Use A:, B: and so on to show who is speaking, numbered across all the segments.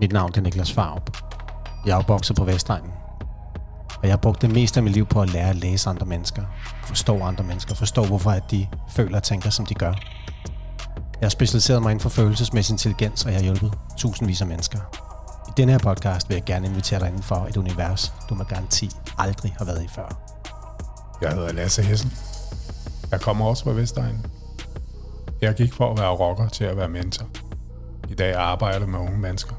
A: Mit navn er Niklas Farup. Jeg er opvokset på Vestegnen. Og jeg har brugt det meste af mit liv på at lære at læse andre mennesker. Forstå andre mennesker. Forstå, hvorfor at de føler og tænker, som de gør. Jeg har specialiseret mig inden for følelsesmæssig intelligens, og jeg har hjulpet tusindvis af mennesker. I denne her podcast vil jeg gerne invitere dig inden for et univers, du med garanti aldrig har været i før.
B: Jeg hedder Lasse Hessen. Jeg kommer også fra Vestegnen. Jeg gik fra at være rocker til at være mentor. I dag arbejder jeg med unge mennesker.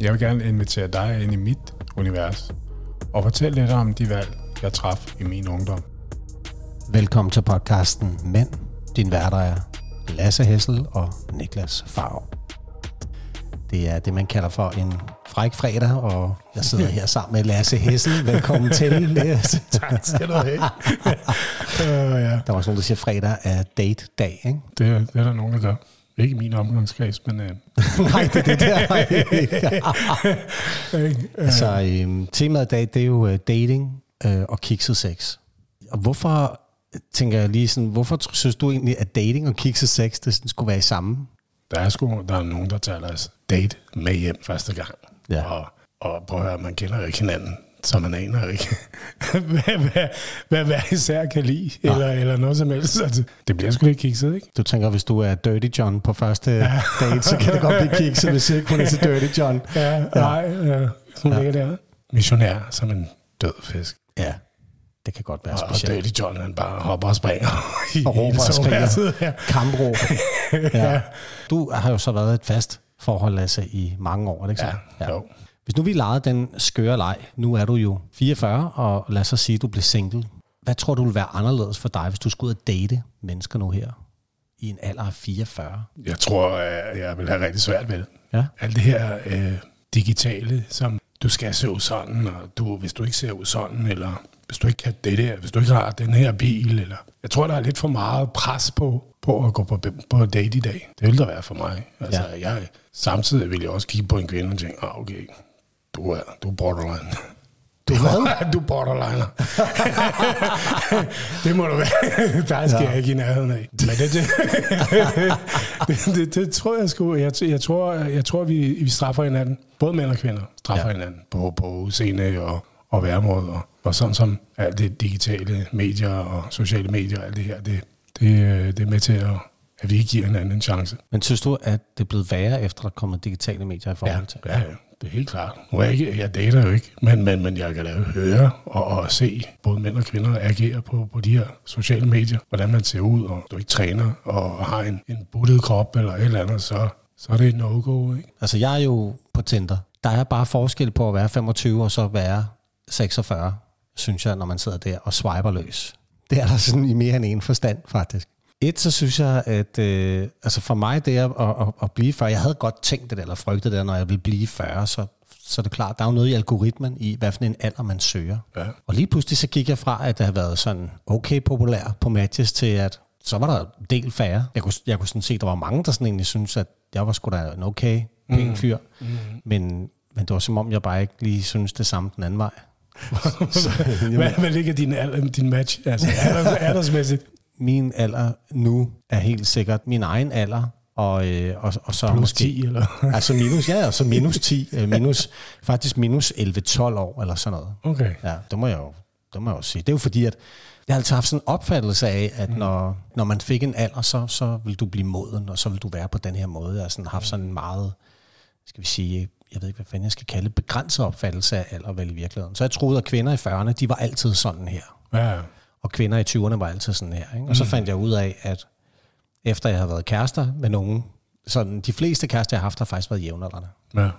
B: Jeg vil gerne invitere dig ind i mit univers og fortælle lidt om de valg, jeg traf i min ungdom.
A: Velkommen til podcasten Mænd. Din værter er Lasse Hessel og Niklas Farv. Det er det, man kalder for en fræk fredag, og jeg sidder her sammen med Lasse Hessel. Velkommen til, Lasse.
B: Tak skal du have. uh, ja.
A: Der var også nogen, der siger, at fredag er date-dag, ikke?
B: det, er, det er der nogen, der gør. Ikke min omgangskreds, men... Uh,
A: Nej, det er det der.
B: ikke? Uh,
A: Så øhm, temaet i dag, det er jo øh, dating øh, og kikset sex. Og hvorfor, tænker jeg lige sådan, hvorfor synes du egentlig, at dating og kikset sex, det sådan skulle være i samme?
B: der er sgu der er nogen, der tager deres date med hjem første gang.
A: Ja.
B: Og, og prøv at høre, man kender ikke hinanden, så man aner ikke, hvad, hvad, hvad hver især kan lide, eller, eller noget som helst. Altså, det bliver sgu lidt kikset, ikke?
A: Du tænker, hvis du er Dirty John på første ja. date, så kan det godt blive kikset, hvis ikke kun er til Dirty John.
B: Ja, ja. nej, ja. Sådan ja. ligger der. Missionær som en død fisk.
A: Ja, det kan godt være
B: Og, og
A: specielt.
B: Dirty John, han bare hopper og springer.
A: Og råber og skriger.
B: Ja.
A: Kampråb. Ja.
B: Ja.
A: Du har jo så været et fast forhold, Lasse, i mange år, ikke
B: Ja,
A: så?
B: jo.
A: Hvis nu vi legede den skøre leg, nu er du jo 44, og lad os så sige, at du bliver single. Hvad tror du vil være anderledes for dig, hvis du skulle ud og date mennesker nu her i en alder af 44?
B: Jeg tror, jeg vil have rigtig svært ved det.
A: Ja.
B: Alt det her øh, digitale, som du skal se ud sådan, og du, hvis du ikke ser ud sådan, eller hvis du ikke kan det der, hvis du ikke har den her bil, eller... Jeg tror, der er lidt for meget pres på, på at gå på, på date i dag. Det vil der være for mig. Altså, ja. jeg, samtidig vil jeg også kigge på en kvinde og tænke, ah, okay, du er, du er borderline. Du,
A: hvad?
B: du er borderliner. det må du være. Der skal ja. jeg ikke i nærheden af. Men det, det, det, det, det tror jeg sgu. Jeg, jeg, tror, jeg tror, vi, vi straffer hinanden. Både mænd og kvinder straffer
A: Ja.
B: ja. hinanden på, på udseende og, og væremåde. Og, og sådan som alt det digitale medier og sociale medier og alt det her, det, det, det er med til at, at vi ikke giver hinanden en chance.
A: Men synes du, at det er blevet værre, efter der er kommet digitale medier i forhold til?
B: Ja, ja, det er helt klart. Nu er jeg, ikke, jeg dater jo ikke, men, men, men jeg kan da høre og, og se både mænd og kvinder agere på, på de her sociale medier, hvordan man ser ud, og du ikke træner og har en, en buttet krop eller et eller andet, så, så er det et no-go, ikke?
A: Altså, jeg er jo på Tinder. Der er bare forskel på at være 25 og så være 46, synes jeg, når man sidder der og swiper løs. Det er der sådan i mere end en forstand, faktisk. Et, så synes jeg, at øh, altså for mig det er at, at, at blive 40, jeg havde godt tænkt det, eller frygtet det, når jeg vil blive 40, så, så er det klart, der er jo noget i algoritmen i, hvad for en alder man søger.
B: Ja.
A: Og lige pludselig så gik jeg fra, at det har været sådan okay populær på matches, til at så var der en del færre. Jeg kunne, jeg kunne sådan se, at der var mange, der sådan egentlig synes at jeg var sgu da en okay pæn fyr. Mm. Men, men det var som om, jeg bare ikke lige synes det samme den anden vej.
B: Hvad, hvad ligger din, alder- din match? Altså, alders, aldersmæssigt?
A: Min alder nu er helt sikkert min egen alder, og, øh, og, og så
B: Plus
A: måske...
B: 10, eller?
A: Altså minus, ja, og så minus 10, øh, minus, faktisk minus 11-12 år, eller sådan noget.
B: Okay.
A: Ja, det må jeg jo, det må jeg jo sige. Det er jo fordi, at jeg har altid haft sådan en opfattelse af, at mm. når, når man fik en alder, så, så vil du blive moden, og så vil du være på den her måde. Jeg har sådan haft sådan en meget, skal vi sige, jeg ved ikke, hvad fanden jeg skal kalde begrænset opfattelse af alder vel i virkeligheden. Så jeg troede, at kvinder i 40'erne, de var altid sådan her.
B: Ja,
A: Og kvinder i 20'erne var altid sådan her. Ikke? Og så fandt jeg ud af, at efter jeg havde været kærester med nogen, sådan de fleste kærester, jeg har haft, har faktisk været jævnaldrende.
B: ja.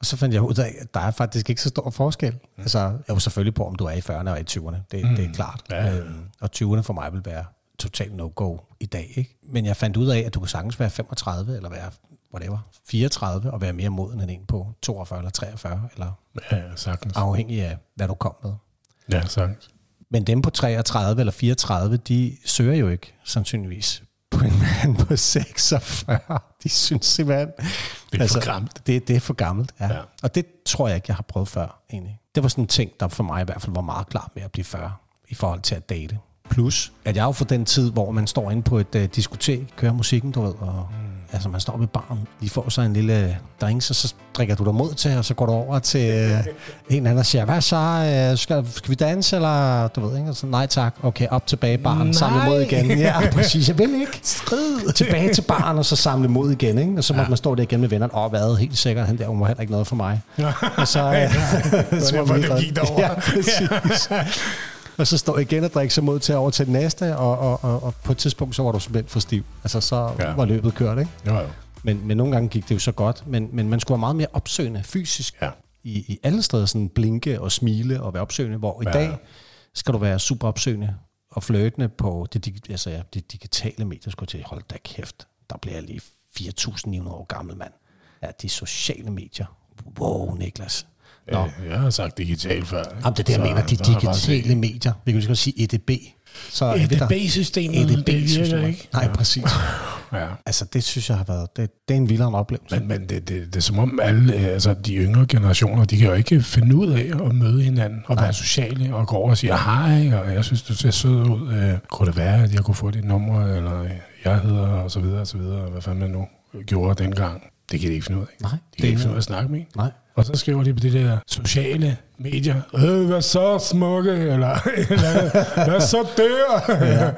A: Og så fandt jeg ud af, at der er faktisk ikke så stor forskel. Mm. Altså, jo selvfølgelig på, om du er i 40'erne og i 20'erne. Det, mm. det er klart.
B: Ja.
A: Øhm, og 20'erne for mig vil være totalt no-go i dag. Ikke? Men jeg fandt ud af, at du kan sagtens være 35 eller være whatever, 34 og være mere moden end en på 42 eller 43, eller
B: Ja, sagtens.
A: afhængig af, hvad du kom med.
B: Ja, sagtens.
A: Men dem på 33 eller 34, de søger jo ikke sandsynligvis på en mand på 46. De synes simpelthen...
B: Det er for gammelt.
A: Det, det er for gammelt, ja. ja. Og det tror jeg ikke, jeg har prøvet før, egentlig. Det var sådan en ting, der for mig i hvert fald var meget klar med at blive 40 i forhold til at date. Plus, at jeg er jo for den tid, hvor man står inde på et uh, diskotek, kører musikken, du ved, og mm. Altså man står ved baren, lige får så en lille drink, så, så drikker du dig mod til, og så går du over til øh, en anden og siger, hvad så, øh, skal, skal vi danse, eller du ved ikke, så, nej tak, okay, op tilbage baren, samle mod igen. Ja, præcis, jeg vil ikke. Strid. Tilbage til baren, og så samle mod igen, ikke? og så må ja. man stå der igen med vennerne, og hvad, helt sikkert, han der, hun var heller ikke noget for mig. og så, øh,
B: så var det gik derover.
A: Ja, præcis. Og så står jeg igen og drikker sig mod til over til den næste, og, og, og, og på et tidspunkt, så var du simpelthen for stiv. Altså, så ja. var løbet kørt, ikke?
B: Jo, jo.
A: Men, men nogle gange gik det jo så godt, men, men man skulle være meget mere opsøgende fysisk.
B: Ja.
A: I, I alle steder sådan blinke og smile og være opsøgende, hvor i
B: Ja.
A: dag skal du være super opsøgende og flirtende på det, altså, ja, det digitale medier. Skulle til, hold da kæft, der bliver jeg lige 4.900 år gammel, mand. Ja, de sociale medier. Wow, Niklas. Nå,
B: Øh, Jeg har sagt digital før. ikke?
A: Jamen, det er det, jeg mener, de digitale medier. Vi kan så godt sige EDB. Så er det der-
B: EDB-systemet, det virker
A: EDB-systemet.
B: ikke.
A: Nej, præcis.
B: Ja.
A: Altså, det synes jeg har været, det, det er en vildere oplevelse.
B: Men, men det, det, det er som om alle, øh, altså de yngre generationer, de kan jo ikke finde ud af at møde hinanden og være sociale og gå over og sige hej, og jeg synes, du ser sød ud. Øh, kunne det være, at jeg kunne få dit nummer, eller øh, jeg hedder, og så videre, og så videre, hvad fanden man nu gjorde dengang. Det kan de ikke finde ud af.
A: Nej,
B: De
A: det
B: kan ikke
A: er-
B: finde ud af at snakke med en.
A: Nej.
B: Og så skriver de på de der sociale medier, øh, hvad så smukke, eller, eller hvad så der, ja.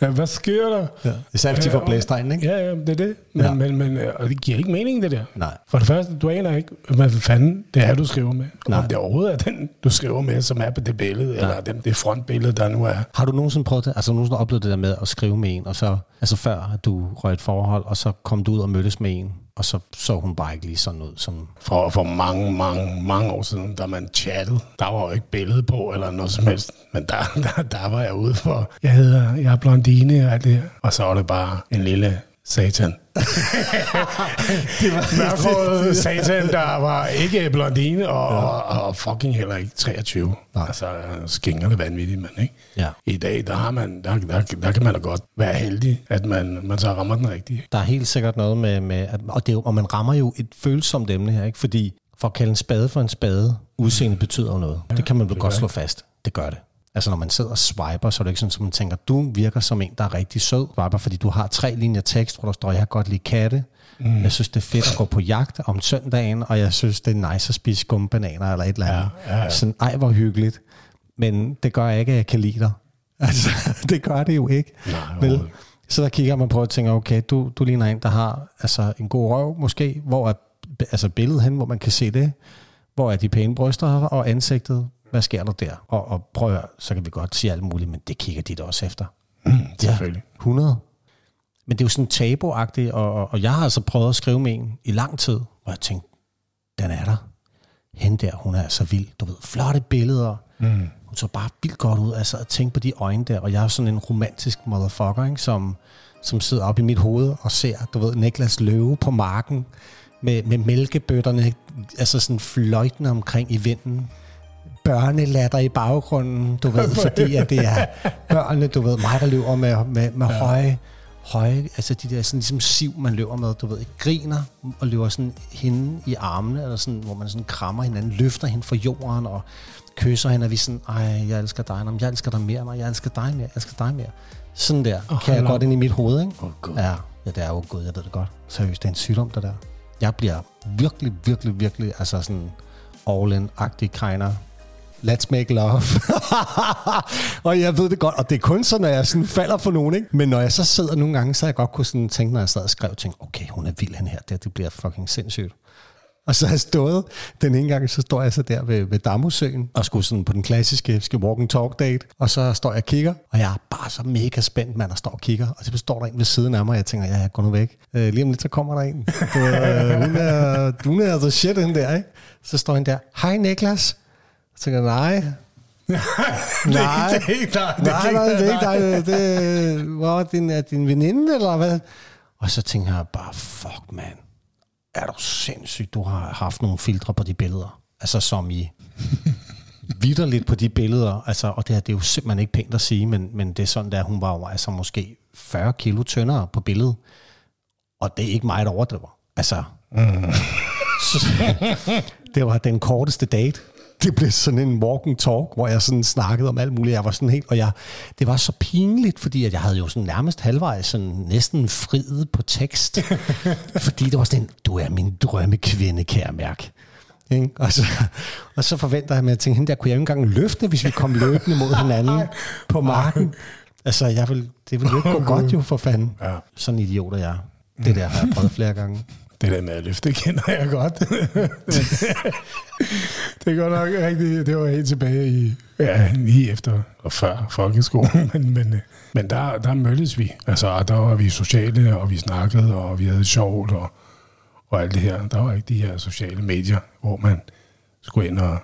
B: ja, hvad sker der?
A: Ja. Især hvis de får blæstegn, ikke?
B: Ja, ja, det er det. Men,
A: Ja.
B: men, men øh, og det giver ikke mening, det der.
A: Nej.
B: For det første, du aner ikke, hvad fanden det er, du skriver med.
A: Nej.
B: Om det overhovedet er den, du skriver med, som er på det billede, ja. eller den, det frontbillede, der nu er.
A: Har du nogensinde prøvet det? Altså nogensinde oplevet det der med at skrive med en, og så, altså før at du røg et forhold, og så kom du ud og mødtes med en, og så så hun bare ikke lige sådan ud, som...
B: For, for mange, mange, mange år siden, da man chattede, der var jo ikke billede på, eller noget som helst. Men der, der, der var jeg ude for, jeg hedder, jeg er blondine og alt det her. Og så var det bare en lille satan.
A: det var
B: Mørkhåret satan, der var ikke blondine, og, ja. og, og fucking heller ikke 23.
A: Nej.
B: Altså, skingerne vanvittigt, men ikke?
A: Ja.
B: I dag, der, har man, der, der, der kan man da godt være heldig, at man, man så rammer den rigtige.
A: Der er helt sikkert noget med, med at, og, det og man rammer jo et følsomt emne her, ikke? Fordi for at kalde en spade for en spade, udseende betyder noget. Ja, det kan man vel godt slå fast. Det gør det. Altså når man sidder og swiper, så er det ikke sådan, at man tænker, du virker som en, der er rigtig sød. Swiper, fordi du har tre linjer tekst, hvor der står, jeg kan godt lide katte. Mm. Jeg synes, det er fedt at gå på jagt om søndagen, og jeg synes, det er nice at spise skumbananer eller et eller andet.
B: Ja, ja, ja.
A: Sådan, ej, hvor hyggeligt. Men det gør ikke, at jeg kan lide dig. Altså, det gør det jo ikke.
B: Nej,
A: Vel? Så der kigger man på og tænker, okay, du, du ligner en, der har altså, en god røv måske, hvor er altså, billedet hen, hvor man kan se det. Hvor er de pæne bryster og ansigtet? Hvad sker der der? Og, og prøv at høre, så kan vi godt sige alt muligt, men det kigger de da også efter.
B: Mm, selvfølgelig.
A: 100. Men det er jo sådan tabuagtigt, og, og, og jeg har altså prøvet at skrive med en i lang tid, hvor jeg tænkte, den er der. Hende der, hun er så vild. Du ved, flotte billeder.
B: Mm.
A: Hun så bare vildt godt ud. Altså at tænke på de øjne der. Og jeg er sådan en romantisk motherfucker, ikke? Som, som sidder op i mit hoved og ser, du ved, Niklas Løve på marken med, med mælkebøtterne, altså sådan fløjtende omkring i vinden. Børnelatter i baggrunden, du ved, fordi at det er børnene, du ved, mig der løber med, med, med ja. høje, høje, altså de der sådan ligesom siv, man løber med, du ved, griner og løber sådan hende i armene, eller sådan, hvor man sådan krammer hinanden, løfter hende fra jorden og kysser hende, og vi sådan, ej, jeg elsker dig, men jeg elsker dig mere, nej, jeg elsker dig mere, jeg elsker dig mere. Sådan der, oh, kan jeg godt ind i mit hoved, ikke?
B: Gud.
A: Ja, ja, det er jo gud, jeg ved det godt. Seriøst, det er en sygdom, det der. Jeg bliver virkelig, virkelig, virkelig, altså sådan all-in-agtig kinder. Let's make love. og jeg ved det godt, og det er kun så, når jeg sådan falder for nogen, ikke? Men når jeg så sidder nogle gange, så har jeg godt kunne sådan tænke, når jeg sad og skrev, tænke, okay, hun er vild, han her, det, det bliver fucking sindssygt. Og så har jeg stået, den ene gang, så står jeg så der ved, ved Damhusøen, og skulle sådan på den klassiske skal walk and talk date, og så står jeg og kigger, og jeg er bare så mega spændt, mand, og står og kigger, og så står der en ved siden af mig, og jeg tænker, ja, jeg går nu væk. Øh, lige om lidt, så kommer der en. Du, øh, hun, er, hun er the shit, den der, ikke? Så står han der, hej Niklas. Så tænker nej, Nej.
B: det er ikke dig.
A: nej, nej, det er ikke dig. Det, hvor er din, er din veninde, eller hvad? Og så tænker jeg bare, fuck, man. Er du sindssygt, du har haft nogle filtre på de billeder. Altså som i vidderligt på de billeder. Altså, og det, her, det er jo simpelthen ikke pænt at sige, men, men det er sådan der, hun var jo altså måske 40 kilo tyndere på billedet. Og det er ikke mig, der overdriver. Altså,
B: Mm.
A: det var den korteste date. det blev sådan en walking talk, hvor jeg sådan snakkede om alt muligt. Jeg var sådan helt, og jeg, det var så pinligt, fordi at jeg havde jo sådan nærmest halvvejs sådan næsten friet på tekst. fordi det var sådan, du er min drømmekvinde, kære mærke. Ikke? Og, så, og så forventer jeg at hende der kunne jeg jo ikke engang løfte, hvis vi kom løbende mod hinanden på marken. Altså, jeg vil, det ville jo ikke gå godt jo, for fanden.
B: Ja.
A: Sådan en idiot er jeg. Det der har jeg prøvet flere gange.
B: Det der med at løfte, kender jeg godt. det går nok rigtigt. Det var helt tilbage i, ja, lige efter og før folkeskolen. Men, men, men der, der mødtes vi. Altså, der var vi sociale, og vi snakkede, og vi havde sjovt, og, og alt det her. Der var ikke de her sociale medier, hvor man skulle ind og,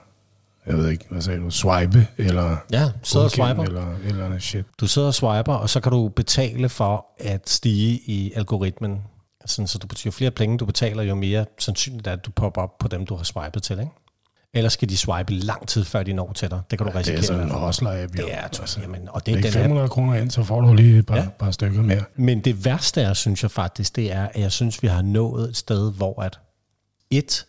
B: jeg ved ikke, hvad sagde du, swipe, eller
A: Ja, sidder og swiper.
B: eller, eller noget shit.
A: Du sidder og swiper, og så kan du betale for at stige i algoritmen. Sådan, så du, jo flere penge du betaler, jo mere sandsynligt er, at du popper op på dem, du har swipet til. Ikke? Ellers skal de swipe lang tid, før de når til dig. Det kan du
B: Det
A: risikere.
B: er sådan en hustler-app, jo.
A: Det er, altså, jamen, og det
B: Det
A: er den her
B: 500 kroner ind, så får du lige et par,
A: Ja.
B: ja. par stykker mere.
A: Men det værste er, synes jeg faktisk, det er, at jeg synes, vi har nået et sted, hvor at et,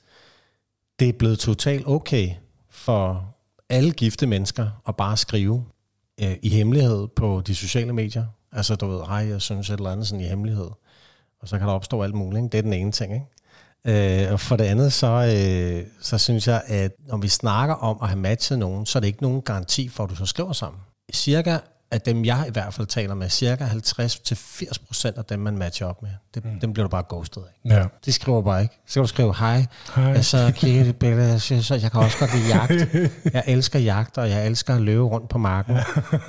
A: det er blevet totalt okay for alle gifte mennesker at bare skrive øh, i hemmelighed på de sociale medier. Altså, du ved, hej, jeg synes et eller andet sådan i hemmelighed. Og så kan der opstå alt muligt. Ikke? Det er den ene ting. Ikke? Øh, og for det andet, så, øh, så synes jeg, at når vi snakker om at have matchet nogen, så er det ikke nogen garanti for, at du så skriver sammen. Cirka af dem, jeg i hvert fald taler med, cirka 50-80% af dem, man matcher op med, det, mm. dem bliver du bare ghostet af.
B: Ja.
A: De skriver bare ikke. Så kan du skrive, hej,
B: Hej.
A: så og kigger i det billede, jeg, synes, at jeg kan også godt lide jagt. Jeg elsker jagt, og jeg elsker at løbe rundt på marken.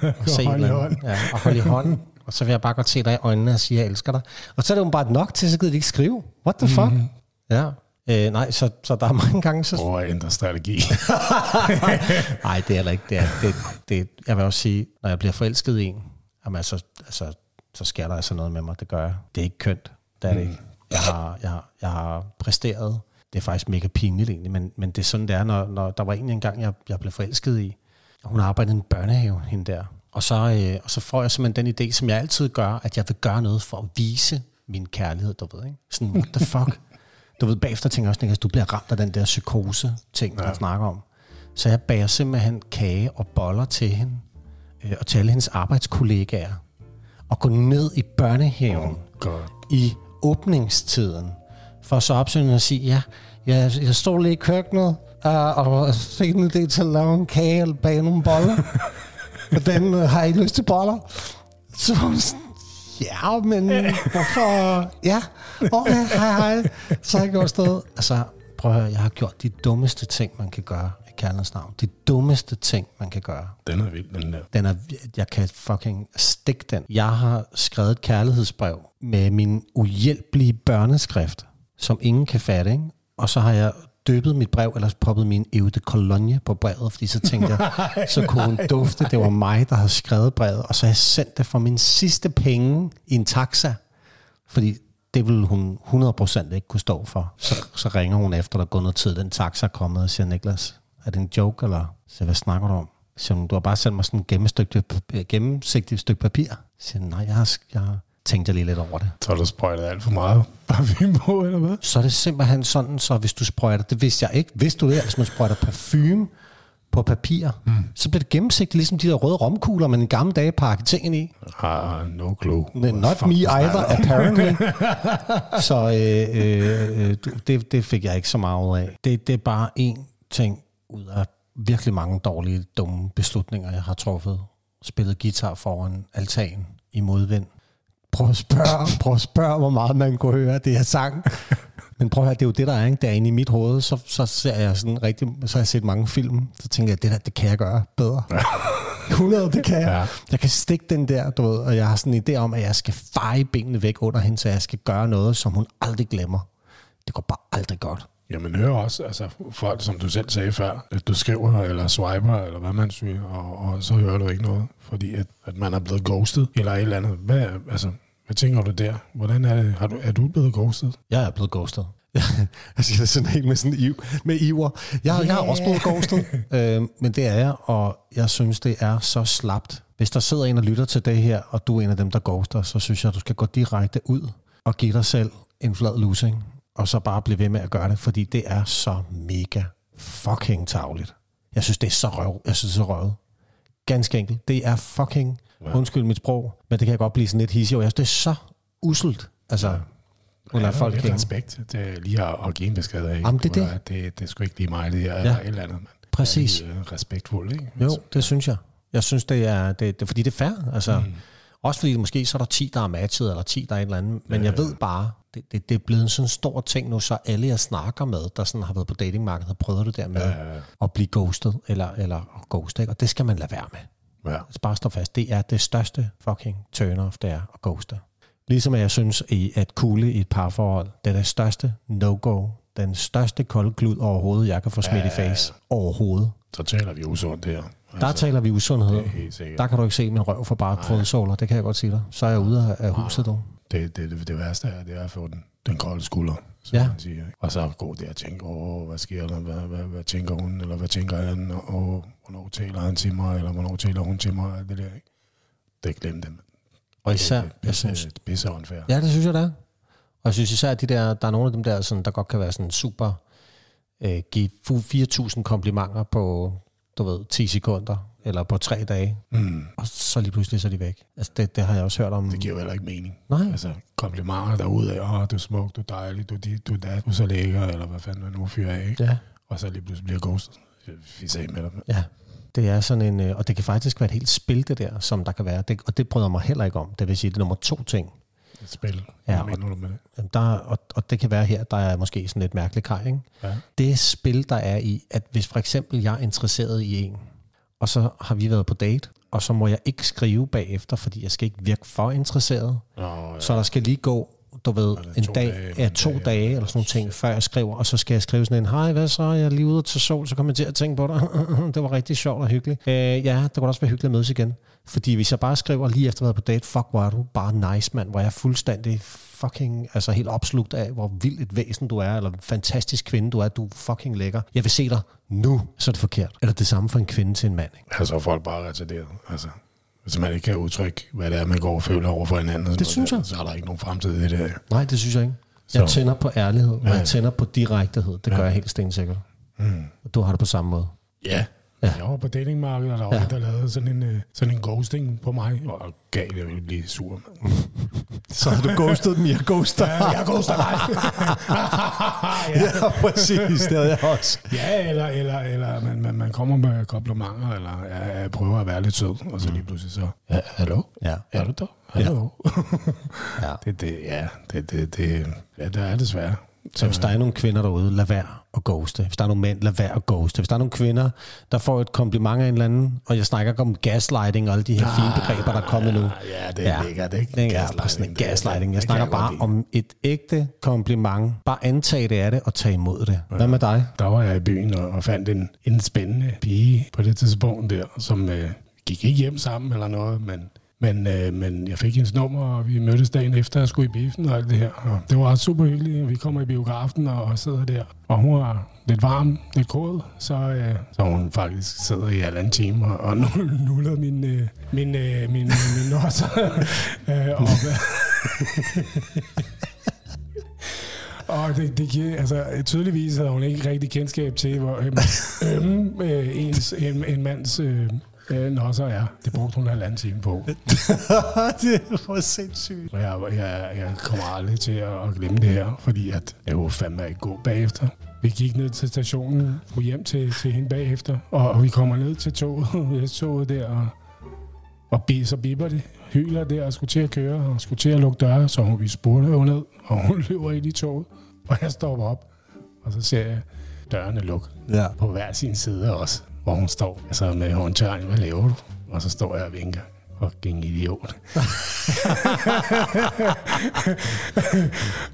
A: Og, se
B: holde i hånd.
A: Ja, og holde i hånden. Og så vil jeg bare godt se dig i øjnene og sige, at jeg elsker dig. Og så er det jo bare nok til, så gider de ikke skrive. What the fuck? Mm. Ja. Øh, nej, så, så der er mange gange, så...
B: Prøv at ændre strategi.
A: Nej, det er heller ikke. Det er, det, det, jeg vil også sige, når jeg bliver forelsket i en, jamen, altså, altså, så sker der altså noget med mig. Det gør jeg. Det er ikke kønt. Det er det ikke. Jeg har, jeg, har, jeg har præsteret. Det er faktisk mega pinligt egentlig, men, men det er sådan, det er, når, når der var en engang, jeg, jeg blev forelsket i. Hun arbejdede i en børnehave, hende der. Og så, øh, og så får jeg simpelthen den idé, som jeg altid gør, at jeg vil gøre noget for at vise min kærlighed, du ved, ikke? Sådan, what the fuck? Du ved, bagefter tænker jeg også, Niklas, du bliver ramt af den der psykose-ting, ja. snakker om. Så jeg bager simpelthen kage og boller til hende, øh, og til alle hendes arbejdskollegaer, og går ned i børnehaven
B: Godt.
A: i åbningstiden, for så opsøgende at sige, ja, jeg, jeg stod lige i køkkenet, uh, og fik en idé til at lave en kage eller bage nogle boller. Hvordan uh, har I lyst til boller? Så var hun sådan, ja, men hvorfor? Ja, okay, hej, hej. Så har jeg gjort sted. Altså, prøv at høre, jeg har gjort de dummeste ting, man kan gøre i kærlighedens navn. De dummeste ting, man kan gøre.
B: Den er vild, den der.
A: Den er, jeg kan fucking stikke den. Jeg har skrevet et kærlighedsbrev med min uhjælpelige børneskrift, som ingen kan fatte, ikke? Og så har jeg døbet mit brev, eller poppet min Eau de Cologne på brevet, fordi så tænkte jeg, så kunne hun dufte, det var mig, der havde skrevet brevet, og så har jeg sendt det for min sidste penge i en taxa, fordi det ville hun 100% ikke kunne stå for. Så, så ringer hun efter, der er gået noget tid, den taxa er kommet, og siger, Niklas, er det en joke, eller? Så hvad snakker du om? Så hun, du har bare sendt mig sådan et gennemsigtigt, gennemsigtigt stykke papir. Så siger nej, jeg har, jeg har tænkt lige lidt over det.
B: Så du sprøjtet alt for meget parfume på, eller hvad?
A: Så er det simpelthen sådan, så hvis du sprøjter, det vidste jeg ikke, vidste du det, hvis man sprøjter parfume på papir, mm. så bliver det gennemsigtigt, ligesom de der røde romkugler, man i gamle dage pakkede tingene i.
B: Ah, no clue.
A: Not me either, apparently. så øh, øh, øh, det, det fik jeg ikke så meget ud af. Det, det er bare én ting ud af virkelig mange dårlige, dumme beslutninger, jeg har truffet. Spillet guitar foran altan i modvind. Prøv at spørge, prøv at spørge, hvor meget man kunne høre det, jeg sang. Men prøv at høre, det er jo det, der er, ikke? Derinde i mit hoved, så, så ser jeg sådan rigtig, så har jeg set mange film, så tænker jeg, det der, det kan jeg gøre bedre. 100, det kan jeg.
B: Ja.
A: Jeg kan stikke den der, du ved, og jeg har sådan en idé om, at jeg skal feje benene væk under hende, så jeg skal gøre noget, som hun aldrig glemmer. Det går bare aldrig godt.
B: Jamen hør også, altså folk, som du selv sagde før, at du skriver eller swiper, eller hvad man siger, og, og så hører du ikke noget, fordi at, at man er blevet ghostet, eller et eller andet. Hvad, altså, hvad tænker du der? Hvordan er det? Har du, er du blevet ghostet?
A: Jeg er blevet ghostet. jeg siger det sådan helt med sådan iv, med iver. Jeg, yeah. jeg er også blevet ghostet, øh, men det er jeg, og jeg synes, det er så slapt. Hvis der sidder en og lytter til det her, og du er en af dem, der ghoster, så synes jeg, du skal gå direkte ud og give dig selv en flad losing, og så bare blive ved med at gøre det, fordi det er så mega fucking tavligt. Jeg synes, det er så røv. Jeg synes, det er så røvet. Ganske enkelt. Det er fucking, ja. undskyld mit sprog, men det kan jeg godt blive sådan lidt hissig over. Jeg synes, det er så uselt. Altså, ja.
B: Hun lader folk lidt respekt det er lige at, at give en besked af.
A: Jamen, det, det.
B: det, det er sgu ikke lige mig, det er ja. et eller andet. Men
A: Præcis.
B: Er lige, uh, respektfuld, ikke?
A: Jo, det synes jeg. Jeg synes, det er, det, det fordi det er fair. Altså, mm. Også fordi måske så er der 10, der er matchet, eller 10, der er et eller andet. Men ja, jeg ved bare, det, det, det er blevet en sådan stor ting nu, så alle jeg snakker med, der sådan har været på datingmarkedet, har prøvet det der med ja, ja, ja. at blive ghostet, eller, eller ghost, ikke? og det skal man lade være med. Ja. Altså bare stå fast. Det er det største fucking turn-off, det er at ghoste. Ligesom jeg synes, at kugle i et parforhold, det er det største no-go, den største koldklud overhovedet, jeg kan få smidt ja, i face. Overhovedet.
B: Så taler vi usundt her.
A: Altså, der taler vi usundhed. Der kan du ikke se min røv for bare fodsåler, det kan jeg godt sige dig. Så er jeg ude af huset, du.
B: Det, det, det, det værste er, det er at få den, den kolde skulder, som ja. man siger. Og så gå der og tænke, åh, hvad sker der, hvad, hvad, hvad tænker hun, eller hvad tænker han, og hvornår taler han til mig, eller hvornår taler hun til mig, det der. Det glem det.
A: Og især,
B: det, det, jeg synes... Det er.
A: Ja, det synes jeg, det er. Og jeg synes især, at de der, der er nogle af dem der, sådan, der godt kan være sådan super, øh, give 4.000 komplimenter på, du ved, 10 sekunder, eller på tre dage, mm. og så lige pludselig så er de væk. Altså, det, det har jeg også hørt om.
B: Det giver jo heller ikke mening.
A: Nej.
B: Altså, komplimenter derude af, åh, du er smuk, du er dejlig, du er dit, du er dat, du er så lækker, eller hvad fanden man nu fyrer af, ikke?
A: Ja.
B: Og så lige pludselig bliver ghostet. Vi sagde med dig.
A: Ja. Det er sådan en, øh, og det kan faktisk være et helt spil, det der, som der kan være. Det, og det bryder mig heller ikke om. Det vil sige, det er nummer to ting.
B: Et spil?
A: Ja, og, du med det? Der, og, og det kan være her, der er måske sådan et mærkeligt kaj, ikke? Ja. Det spil, der er i, at hvis for eksempel jeg er interesseret i en, og så har vi været på date, og så må jeg ikke skrive bagefter, fordi jeg skal ikke virke for interesseret. Nå, ja. Så der skal lige gå, du ved, en dag, dage, ja, to dage, dage eller sådan nogle ting, før jeg skriver, og så skal jeg skrive sådan en, hej, hvad så, jeg er lige ude til sol, så kommer jeg til at tænke på dig. det var rigtig sjovt og hyggeligt. Øh, ja, det kunne også være hyggeligt at mødes igen. Fordi hvis jeg bare skriver lige efter at have været på date, fuck, hvor er du bare nice, mand, hvor jeg er fuldstændig fucking, altså helt opslugt af, hvor vildt et væsen du er, eller fantastisk kvinde du er, du er fucking lækker. Jeg vil se dig nu, så er det forkert. Eller det samme for en kvinde til en mand. Ikke?
B: Altså folk bare retarderet. Altså, hvis man ikke kan udtrykke, hvad det er, man går og føler over for hinanden,
A: det synes jeg.
B: så er der ikke nogen fremtid i det.
A: Nej, det synes jeg ikke. Jeg så. tænder på ærlighed, og ja. jeg tænder på direktehed. Det gør jeg helt stensikkert. Mm. Du har det på samme måde.
B: Ja, Ja. Jeg var på datingmarkedet, og der var ja. en, der lavede sådan en, uh, sådan en ghosting på mig. Og gav jeg ville blive sur.
A: Så har du ghostet dem, jeg ghoster.
B: Ja, jeg ghoster dig.
A: ja. ja, præcis. Det havde jeg også.
B: Ja, eller, eller, eller man, man, man kommer med komplimenter, eller ja, jeg prøver at være lidt sød, og så lige pludselig så, ja, hallo?
A: Ja.
B: Er du der? Hallo? Ja. ja. Det, det, ja, det, det, det, ja, det er desværre.
A: Så hvis der er nogle kvinder derude, lad være at ghoste. Hvis der er nogle mænd, lad være at ghoste. Hvis der er nogle kvinder, der får et kompliment af en eller anden, og jeg snakker ikke om gaslighting og alle de her ah, fine begreber, der er kommet nu.
B: Ja, det er ja. lækkert, ikke?
A: Ja, gaslighting. gaslighting. Jeg snakker bare om et ægte kompliment. Bare antag det af det og tage imod det. Hvad med dig?
B: Der var jeg i byen og, og fandt en, en spændende pige på det tidspunkt der, som øh, gik ikke hjem sammen eller noget, men men, øh, men jeg fik hendes nummer, og vi mødtes dagen efter, jeg skulle i biffen og alt det her. Og det var super hyggeligt. Vi kommer i biografen og, og sidder der. Og hun var lidt varm, lidt kåd, så, øh, så hun faktisk sidder i en time og, og nuller min, øh, min, øh, min, min nosser øh, op. Og det, det giver, altså, tydeligvis havde hun ikke rigtig kendskab til, hvor øhm, øhm øh, ens, en, en mands øh, Øh, nå, så ja. Det brugte hun en halvanden time på.
A: det var sindssygt.
B: Jeg, jeg, jeg kommer aldrig til at glemme det her, fordi at jeg kunne fandme ikke gå bagefter. Vi gik ned til stationen, og hjem til, til hende bagefter, og, og vi kommer ned til toget, toget der, og, og så bipper det, hyler der og skulle til at køre, og skulle til at lukke døre, så hun, vi spurgte jo ned, og hun løber ind i toget, og jeg stopper op, og så ser jeg dørene lukke ja. på hver sin side også hvor hun står altså med håndtegn, hvad laver du? Og så står jeg og vinker. Fucking idiot.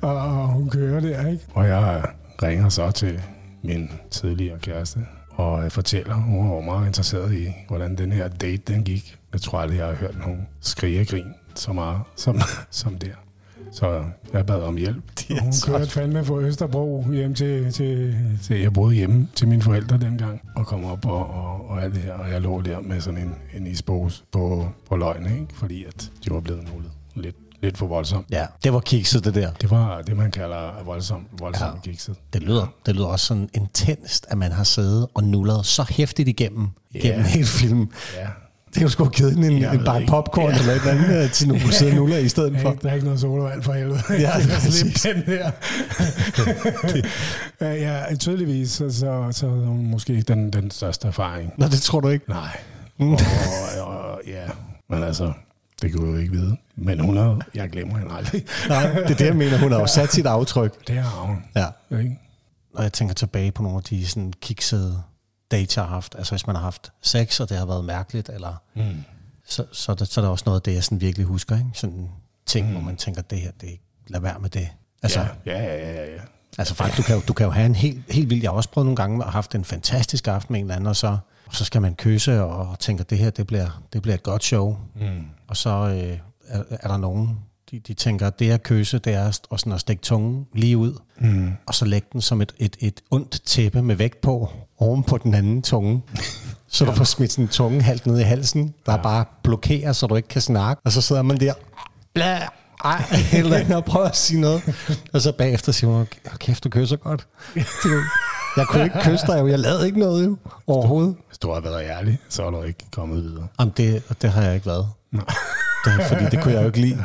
B: og hun kører der, ikke? Og jeg ringer så til min tidligere kæreste, og jeg fortæller, hun var meget interesseret i, hvordan den her date den gik. Jeg tror aldrig, jeg har hørt nogen skrige og grin så meget som, som der. Så jeg bad om hjælp. Og hun kørte fandme fra Østerbro hjem til, til, til, jeg boede hjemme til mine forældre dengang, og kom op og, og, og alt det her. Og jeg lå der med sådan en, en ispose på, på løgn, ikke? fordi at de var blevet nogle lidt lidt for voldsomt.
A: Ja, det var kikset, det der.
B: Det var det, man kalder voldsomt, voldsomt ja. kikset.
A: Det lyder, det lyder også sådan intenst, at man har siddet og nullet så hæftigt igennem, igennem
B: Ja.
A: hele filmen.
B: Ja.
A: Det er jo sgu givet en,
B: Jeg
A: en
B: ikke.
A: popcorn
B: Ja.
A: eller et eller andet øh, til nogle sidde nuller i stedet for.
B: Der er ikke noget sodavand for helvede.
A: Ja,
B: Jeg
A: det er præcis.
B: den der. Ja, ja, tydeligvis, så, så, så er hun måske den, den største erfaring.
A: Nå, det tror du ikke.
B: Nej.
A: Mm.
B: Og, og, ja, men altså, det kan du jo ikke vide. Men hun har, jeg glemmer hende aldrig.
A: Nej, det er det, jeg mener. Hun har jo sat sit aftryk.
B: Det har hun.
A: Ja.
B: Ikke?
A: Når jeg tænker tilbage på nogle af de sådan kiksede jeg har haft. Altså hvis man har haft sex, og det har været mærkeligt, eller
B: Mm.
A: så, så, er der, så er der også noget af det, jeg sådan virkelig husker. Ikke? Sådan ting, mm. hvor man tænker, det her, det er ikke, lad være med det. Altså,
B: Ja, ja, ja, ja, ja.
A: Altså faktisk, du kan, jo, du kan jo have en helt, helt vild... Jeg har også prøvet nogle gange at have haft en fantastisk aften med en eller anden, og så, og så skal man kysse og tænker, det her, det bliver, det bliver et godt show.
B: Mm.
A: Og så øh, er, er der nogen, de, de tænker, det at kysse, det er at, sådan at stikke tungen lige ud,
B: Mm.
A: og så lægge den som et, et, et ondt tæppe med vægt på, oven på den anden tunge. Så du får smidt sådan en tunge halvt ned i halsen, der ja. bare blokerer, så du ikke kan snakke. Og så sidder man der, blæ, ej, eller andet, og prøver at sige noget. Og så bagefter siger "Hold kæft, du kysser godt. Jeg kunne ikke kysse dig, jo. jeg lavede ikke noget jo, overhovedet.
B: Hvis du har været ærlig, så er du ikke kommet videre.
A: Jamen, det, det har jeg ikke været.
B: Nej.
A: Det, fordi det kunne jeg jo ikke lide.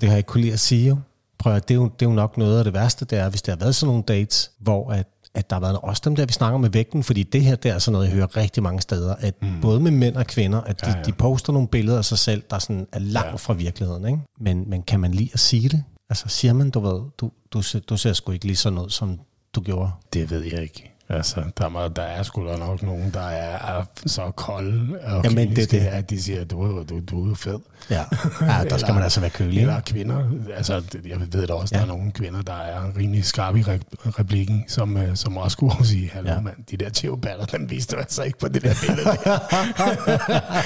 A: Det har jeg ikke kunne lide at sige jo. Prøv at, det, er jo, det er jo nok noget af det værste, det er, hvis der har været sådan nogle dates, hvor at, at der har været også dem der, vi snakker med vægten, fordi det her, det er sådan noget, jeg hører rigtig mange steder, at mm. både med mænd og kvinder, at de,
B: Ja,
A: ja, de poster nogle billeder af sig selv, der sådan er langt
B: Ja.
A: fra virkeligheden. Ikke? Men, men kan man lide at sige det? Altså siger man, du ved, du, du, ser, du ser sgu ikke lige sådan ud, som du gjorde.
B: Det ved jeg ikke. Altså, der, er, der er sgu da nok nogen, der er, er så kolde og
A: Jamen, det
B: kliniske,
A: det.
B: at de siger, du, du, du er jo fed.
A: Ja, ja der skal man altså være kølig.
B: Eller kvinder. Altså, det- jeg ved da også, ja. Der er nogle kvinder, der er rimelig skarpe i re- replikken, som, øh, som også skulle sige, hallo ja. Mand, de der tjeveballer, dem viste du altså ikke på det der billede. der."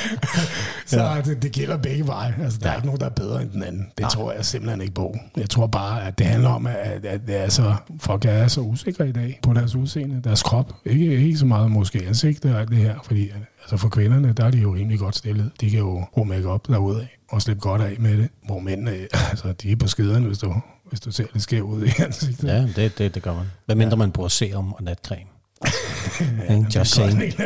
B: Så ja. det, det gælder begge veje. Altså, der ja. er ikke nogen, der er bedre end den anden. Det
A: Nej.
B: tror jeg simpelthen ikke på. Jeg tror bare, at det handler om, at, at det er så, folk er så usikre i dag på deres udseende, deres krop. Ikke, ikke så meget måske ansigt og alt det her, fordi altså for kvinderne, der er de jo rimelig godt stillet. De kan jo bruge make-up derude af og slippe godt af med det. Hvor mændene, altså, de er på skiderne, hvis du, hvis du ser lidt skæv ud i ansigtet.
A: Ja, det, det, det gør man. Hvad mindre man bruger serum og natcreme. Just
B: Det
A: saying.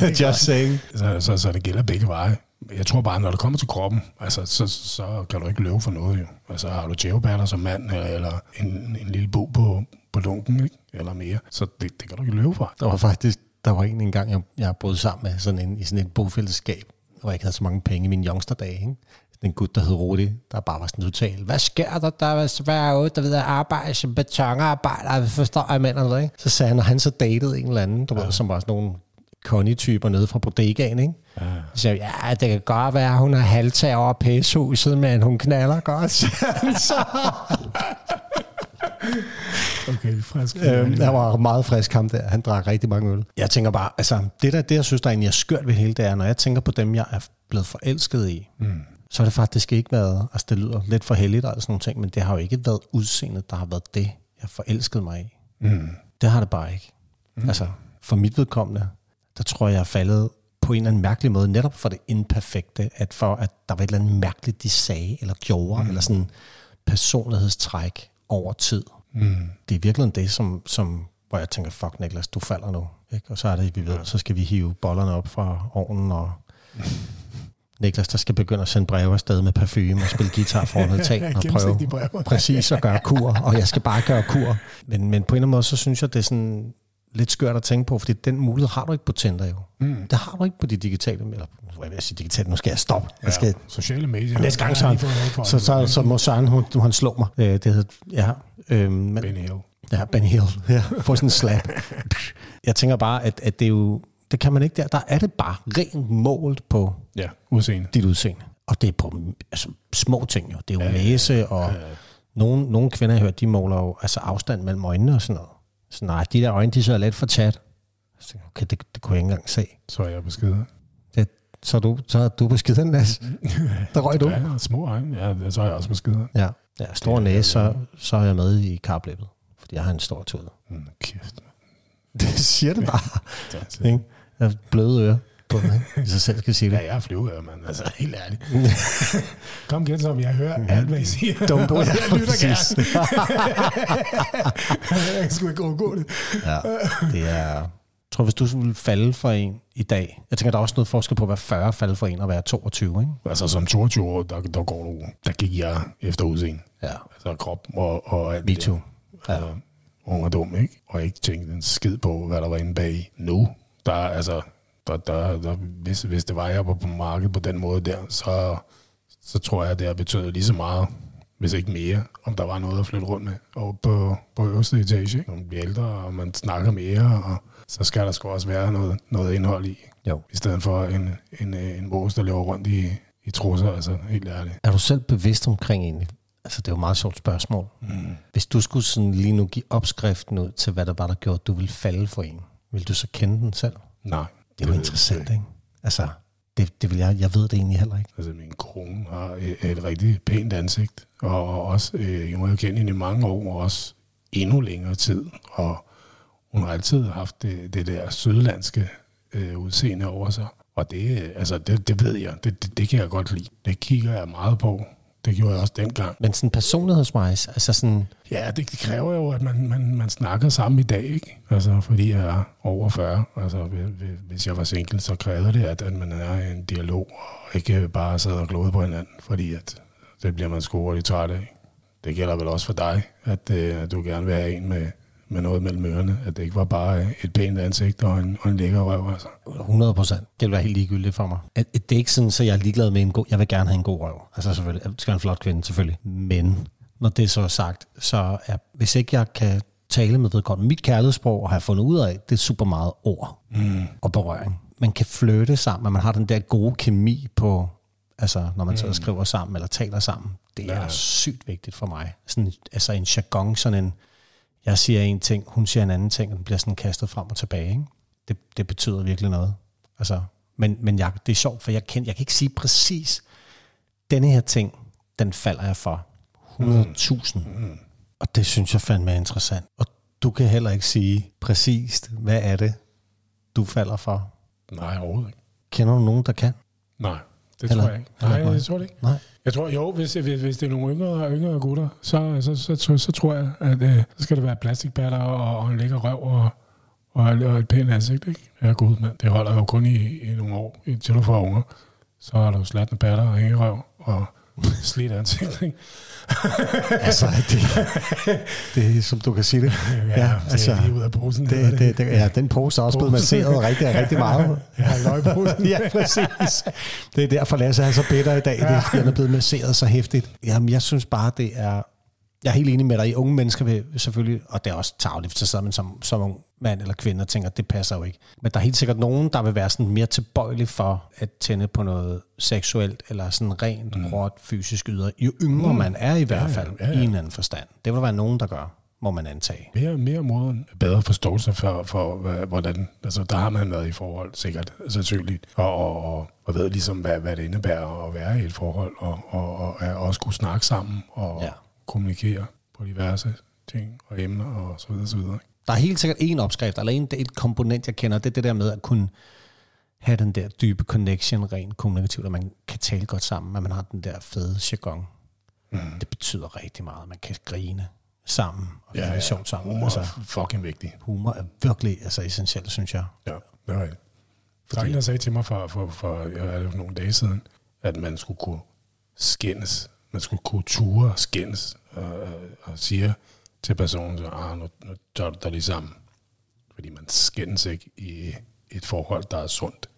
B: Ja, det
A: Just saying.
B: Så, så, så det gælder begge veje. Jeg tror bare, når det kommer til kroppen, altså, så, så kan du ikke løbe for noget. Jo. Altså har du djæveballer som mand, eller, eller en, en lille bo på, på lunken, ikke? eller mere, så det, det kan du ikke løbe fra.
A: Der var faktisk, der var en engang, jeg, jeg boede sammen med sådan en, i sådan et bofællesskab, hvor jeg ikke havde så mange penge i mine youngsterdage. Ikke? Sådan en gut, der hed Rudi, der bare var sådan total, hvad sker der, der er svært ud, der ved at arbejde som betonarbejder, forstår jeg mener det, ikke? Så sagde han, når han så datede en eller anden, du ja. ved, som var sådan nogle Connie-typer nede fra bodegaen, ikke?
B: Ja.
A: Så ja, det kan godt være, at hun har halvtag over pæshuset, men hun knaller godt. så.
B: Okay, frisk.
A: Øh, der var meget frisk ham der. Han drak rigtig mange øl. Jeg tænker bare, altså, det der, det jeg synes, der egentlig er skørt ved hele, det er, når jeg tænker på dem, jeg er blevet forelsket i, mm. så har det faktisk ikke været, altså det lyder lidt for heldigt og sådan nogle ting, men det har jo ikke været udseendet, der har været det, jeg forelskede mig i.
B: Mm.
A: Det har det bare ikke. Mm. Altså, for mit vedkommende, der tror jeg, jeg er faldet på en eller anden mærkelig måde, netop for det imperfekte, at for at der var et eller andet mærkeligt, de sagde, eller gjorde, mm. eller sådan personlighedstræk over tid.
B: Mm.
A: Det er virkelig det, som, som, hvor jeg tænker, fuck Niklas, du falder nu. Ikke? Og så er det, vi ved, så skal vi hive bollerne op fra ovnen, og Niklas, der skal begynde at sende breve afsted med parfume og spille guitar foran altanen og prøve præcis at gøre kur, og jeg skal bare gøre kur. Men, men på en eller anden måde, så synes jeg, det er sådan lidt skørt at tænke på, fordi den mulighed har du ikke på Tinder jo.
B: Mm.
A: Det har du ikke på de digitale, eller nu vil jeg sige digitale, nu skal jeg stoppe. Jeg skal,
B: Ja, sociale medier.
A: Næste gang,
B: Jeg
A: så, så, så, så må Søren, hun, hun slå mig. Øh, det hedder, ja, øh, men,
B: Benny Hill.
A: ja, Benny Hill. Ja, få sådan en slap. Jeg tænker bare, at, at det er jo, det kan man ikke der. Der er det bare rent målt på
B: Ja, udseende.
A: dit udseende. Og det er på altså, små ting jo. Det er jo
B: Ja, ja,
A: næse, og nogle, nogle kvinder, jeg har hørt, de måler jo altså afstand mellem øjnene og sådan noget. Så nej, de der øjne, de sidder lidt for tæt. Så tænker jeg, okay, det, det kunne jeg ikke engang se.
B: Så er jeg beskeder.
A: Det, så, er du, så er du på skiden, Lasse. Der røg du.
B: Ja, små øjne. Ja, så er jeg også beskeder.
A: Ja, ja stor
B: Det er-
A: næse, så, så er jeg med i karblippet. Fordi jeg har en stor tud.
B: Mm, kæft.
A: Det siger det bare. Jeg har bløde ører. På, ikke? jeg selv skal sige det.
B: Ja, jeg er flyver, mand. Altså, helt ærligt. Kom igen, som jeg hører alt, hvad I siger.
A: Dumbo, ja,
B: jeg lytter
A: præcis.
B: gerne. jeg sgu ikke undgå det.
A: Ja, det er... Jeg tror, hvis du ville falde for en i dag, jeg tænker, der er også noget forskel på at være 40 falde for en og være 22, ikke?
B: Altså, som 22 år, der, der, går du, der gik jeg efter udseende.
A: Ja.
B: Altså, krop og, og alt
A: Me
B: det
A: too.
B: der.
A: Ja.
B: Altså, ung og dum, ikke? Og ikke tænkte en skid på, hvad der var inde bag. Nu, der, altså, der, der, der, hvis, hvis det var, jeg var på markedet på den måde der, så, så tror jeg, det har betydet lige så meget, hvis ikke mere, om der var noget at flytte rundt med over på, på øverste etage. Ikke? Man bliver ældre, og man snakker mere, og så skal der sgu også være noget, noget indhold i.
A: Jo.
B: I stedet for en, en, en vores, der løber rundt i, i trusser, altså helt ærligt.
A: Er du selv bevidst omkring egentlig? Altså, det er jo et meget sjovt spørgsmål. Mm. Hvis du skulle sådan lige nu give opskriften ud til, hvad der var, der gjorde, at du ville falde for en, vil du så kende den selv?
B: Nej.
A: Det er jo interessant, ikke? Altså, det, det vil jeg, jeg ved det egentlig heller ikke.
B: Altså, min kone har et, et rigtig pænt ansigt, og også, øh, jeg må jo kende hende i mange år, og også endnu længere tid, og hun har altid haft det, det der sydlandske øh, udseende over sig. Og det, øh, altså, det, det ved jeg, det, det, det kan jeg godt lide. Det kigger jeg meget på. Det gjorde jeg også dengang.
A: Men sådan personlighedswise, altså sådan,
B: Ja, det, kræver jo, at man, man, man snakker sammen i dag, ikke? Altså, fordi jeg er over 40. Altså, hvis- jeg var single, så krævede det, at, at man er i en dialog, og ikke bare sidder og glode på hinanden, fordi at, det bliver man sgu hurtigt træt af. Det gælder vel også for dig, at, øh, at du gerne vil have en med, med noget mellem ørerne. At det ikke var bare et pænt ansigt og en, og en lækker røv, altså.
A: 100 procent. Det vil være helt ligegyldigt for mig. At, at det er ikke sådan, så jeg er ligeglad med en god... Jeg vil gerne have en god røv. Altså selvfølgelig, det skal en flot kvinde, selvfølgelig. Men når det så er sagt, så er, hvis ikke jeg kan tale med vedkommende, mit kærlighedssprog, og har jeg fundet ud af, det er super meget ord mm. og berøring. Man kan flytte sammen, og man har den der gode kemi på, altså når man sidder og skriver sammen, eller taler sammen. Det er
B: Ja.
A: sygt vigtigt for mig. Sådan, altså en jargon, sådan en, jeg siger en ting, hun siger en anden ting, og den bliver sådan kastet frem og tilbage. Ikke? Det, det betyder virkelig noget. Altså, men men jeg, det er sjovt, for jeg, kend, jeg kan ikke sige præcis, denne her ting, den falder jeg for 100.000. Mm. Og det synes jeg fandme er interessant. Og du kan heller ikke sige præcist, hvad er det, du falder for.
B: Nej, overhovedet ikke.
A: Kender du nogen, der kan?
B: Nej, det
A: Heller-
B: tror jeg ikke. Nej,
A: mig.
B: det tror jeg ikke.
A: Nej.
B: Jeg tror, jo, hvis, hvis, hvis det er nogle yngre, yngre gutter, så, så, så, så, så tror jeg, at øh, så skal det være plastikbatter og, og en lækker røv og, og, og et pænt ansigt. Ikke? Ja, gud, mand. Det holder jo kun i, i nogle år, indtil du får unger. Så har du slatne batter og hængerøv og slidt ansigt. Ikke?
A: Altså, det, det er som du kan sige det.
B: Ja, altså, det er ud af posen. hedder
A: det, det, det, ja, den pose er også blevet masseret rigtig, rigtig meget.
B: Ja, løgposen.
A: ja, præcis. Det er derfor, Lasse er så bitter i dag. Det er, fordi han er blevet masseret så hæftigt. Jamen, jeg synes bare, det er... Jeg er helt enig med dig. I unge mennesker vil selvfølgelig, og det er også tageligt, så sidder man som, som ung mand eller kvinde og tænker, det passer jo ikke. Men der er helt sikkert nogen, der vil være sådan mere tilbøjelig for at tænde på noget seksuelt, eller sådan rent, mm. råt, fysisk yder. Jo yngre mm. man er i hvert fald, ja, ja, ja. i en anden forstand. Det vil være nogen, der gør, må man antage.
B: mere, mere moden, bedre forståelse for, for hvordan, altså der har man været i forhold, sikkert, sandsynligt, og, og, og, og ved ligesom, hvad, hvad det indebærer at være i et forhold, og, og, og, og også kunne snakke sammen, og
A: Ja.
B: Ja. kommunikere på diverse ting og emner, og så videre, så videre.
A: Der er helt sikkert en opskrift, eller en, et komponent, jeg kender, det er det der med at kunne have den der dybe connection rent kommunikativt, at man kan tale godt sammen, at man har den der fede jargon. Mm. Det betyder rigtig meget. Man kan grine sammen, og ja, det er sjovt sammen.
B: Humor
A: Altså,
B: er fucking vigtig.
A: humor er virkelig altså, essentielt, synes jeg.
B: Ja, det var det. Der er en, der sagde til mig for, for, for, ja, er det nogle dage siden, at man skulle kunne skændes. Man skulle kunne ture og skændes, og, og, og siger til personen, så, ah, nu, nu tager du dig lige sammen. Fordi man skændes ikke i et forhold, der er sundt.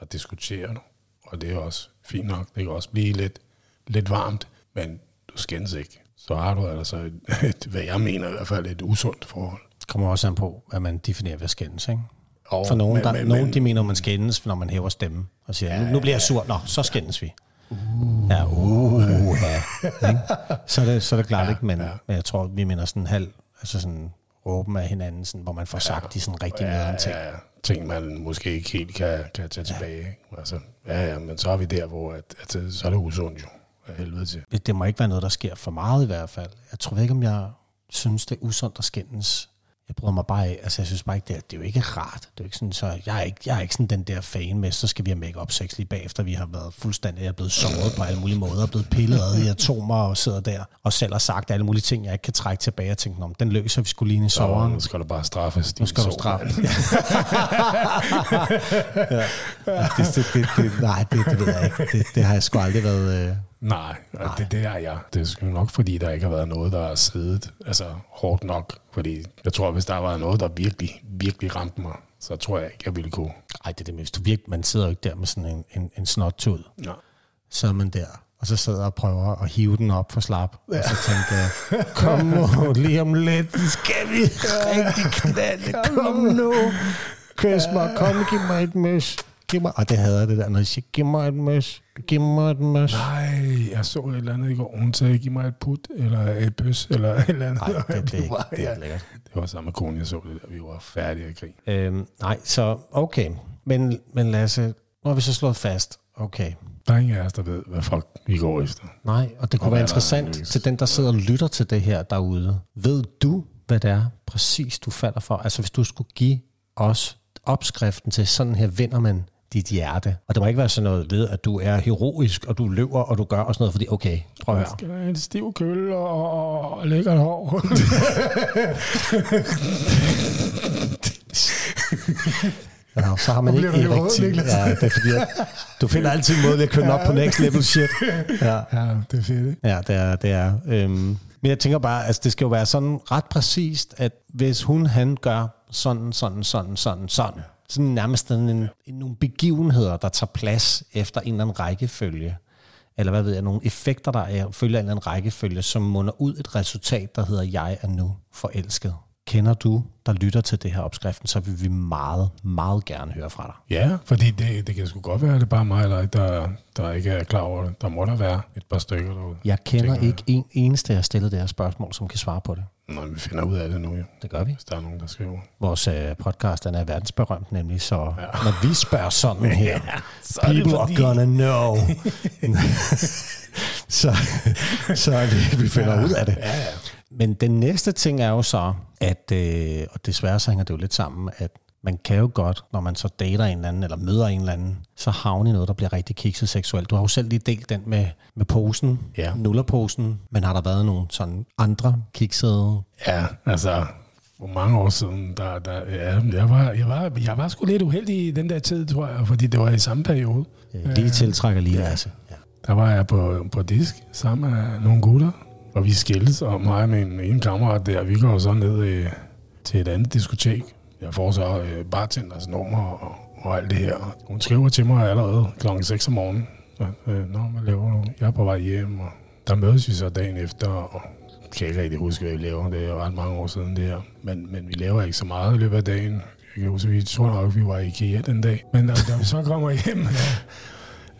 B: Der diskuterer du, og det er også fint nok. Det kan også blive lidt, lidt varmt, men du skændes ikke. Så har du altså et, et, hvad jeg mener i hvert fald, et usundt forhold.
A: Det kommer også an på, hvad man definerer ved skændes, ikke?
B: Og,
A: For nogen,
B: men-
A: der,
B: men-
A: nogen de mener, man skændes, når man hæver stemmen og siger, ja, nu, nu bliver jeg sur. Nå, så skændes vi. Uh. Ja, uh, ja. Ikke? Så, er det, så er det klart ja, ikke, men, ja. men jeg tror, vi mener sådan halv, altså sådan råben af hinanden, sådan, hvor man får sagt de sådan rigtig ja, ting.
B: ja, ja. ting, man måske ikke helt kan, kan tage tilbage. Ikke? Altså, ja, ja, men så er vi der, hvor at, at, så er det usundt jo. Helvede til.
A: Det må ikke være noget, der sker for meget i hvert fald. Jeg tror ikke, om jeg synes, det er usundt at skændes. Jeg bryder mig bare af, altså jeg synes bare ikke, det er, det er jo ikke rart. Det er jo ikke sådan, så jeg er ikke, jeg er ikke sådan den der fan med, så skal vi have make-up sex lige bagefter, vi har været fuldstændig, jeg er blevet såret på alle mulige måder, blevet pillet ad i atomer og sidder der, og selv har sagt alle mulige ting, jeg ikke kan trække tilbage og tænke, om den løser vi skulle lige i soveren.
B: nu skal du bare straffes.
A: Nu skal du straffe. ja. det, det, det, det, nej, det, det ved jeg ikke. Det, det har jeg sgu aldrig været... Øh,
B: Nej, Nej. Det, det er jeg. Det er sgu nok, fordi der ikke har været noget, der har siddet altså, hårdt nok. Fordi jeg tror, hvis der var noget, der virkelig, virkelig ramte mig, så tror jeg ikke, jeg ville kunne.
A: ej, det er det du virkelig, man sidder jo ikke der med sådan en, en, en snottud.
B: Ja.
A: Så er man der, og så sidder og prøver at hive den op for slap. Ja. Og så tænker jeg, kom nu, lige om lidt, skal vi rigtig knalde, kom nu. Kys mig, kom, giv mig et møs. Giv mig, og det hader jeg det der, når de siger, giv mig et møs, giv mig et møs.
B: Nej, jeg så et eller andet i går. Hun sagde, giv mig et put, eller et bøs, eller et eller andet.
A: Nej, det, det, er ikke,
B: var-
A: det er
B: ja.
A: ikke lækkert.
B: Det var samme kone, jeg så det der. Vi var færdige at grine.
A: Øhm, nej, så okay. Men, men Lasse, nu har vi så slået fast, okay.
B: Der er ingen af os, der ved, hvad fuck vi går efter.
A: Nej, og det kunne
B: Og
A: være
B: der
A: interessant til den, der sidder og lytter til det her derude. Ved du, hvad det er præcis, du falder for? Altså hvis du skulle give os opskriften til, sådan her vinder man dit hjerte. Og det må ikke være sådan noget ved, at du er heroisk, og du løber, og du gør og sådan noget, fordi okay, prøv at høre.
B: Skal der en stiv køl og, og, lækkert hår?
A: Ja, så har man ikke
B: helt. Niklas.
A: Ja, det er fordi, at du finder altid en måde at køre den op på next level shit. Ja.
B: ja, det er fedt, ikke?
A: Ja, det er det. Er. Øhm, men jeg tænker bare, at altså, det skal jo være sådan ret præcist, at hvis hun, han gør sådan, sådan, sådan, sådan, sådan, sådan nærmest sådan en, en, nogle begivenheder, der tager plads efter en eller anden rækkefølge, eller hvad ved jeg, nogle effekter, der er, følger en eller anden rækkefølge, som munder ud et resultat, der hedder, jeg er nu forelsket. Kender du, der lytter til det her opskriften, så vil vi meget, meget gerne høre fra dig.
B: Ja, fordi det, det kan sgu godt være, at det er bare mig eller der, der ikke er klar over det. Der må der være et par stykker derude.
A: Jeg kender ikke en eneste, jeg har stillet det her spørgsmål, som kan svare på det.
B: Nå, vi finder ud af det nu, jo.
A: Det gør vi.
B: Hvis der er nogen, der skriver.
A: Vores øh, podcast den er verdensberømt nemlig, så ja. når vi spørger sådan her,
B: så er det
A: people
B: fordi-
A: are gonna know. så så vi, vi finder ud af det.
B: Ja, ja.
A: Men den næste ting er jo så, at, øh, og desværre så hænger det jo lidt sammen, at man kan jo godt, når man så dater en eller anden, eller møder en eller anden, så havne i noget, der bliver rigtig kikset seksuelt. Du har jo selv lige delt den med, med posen,
B: Ja.
A: nullerposen, men har der været nogle sådan andre kiksede
B: Ja, altså, for mange år siden, der, der, ja, jeg, var, jeg, var, jeg var sgu lidt uheldig i den der tid, tror jeg, fordi det var i samme periode.
A: øh, lige tiltrækker lige Lasse. Ja.
B: Der var jeg på, på disk sammen med nogle gutter, og vi skildes, og mig og min ene kammerat der, vi går så ned øh, til et andet diskotek. Jeg får så øh, bartenders nummer og, og alt det her. Hun skriver til mig allerede klokken 6 om morgenen. Så, øh, Nå, hvad laver du? Jeg er på vej hjem, og der mødes vi så dagen efter, og jeg kan ikke rigtig huske, hvad vi laver. Det er jo ret mange år siden det her. Men, men vi laver ikke så meget i løbet af dagen. Jeg kan huske, vi tror nok, vi var i IKEA den dag. Men da, da vi så kommer hjem, ja,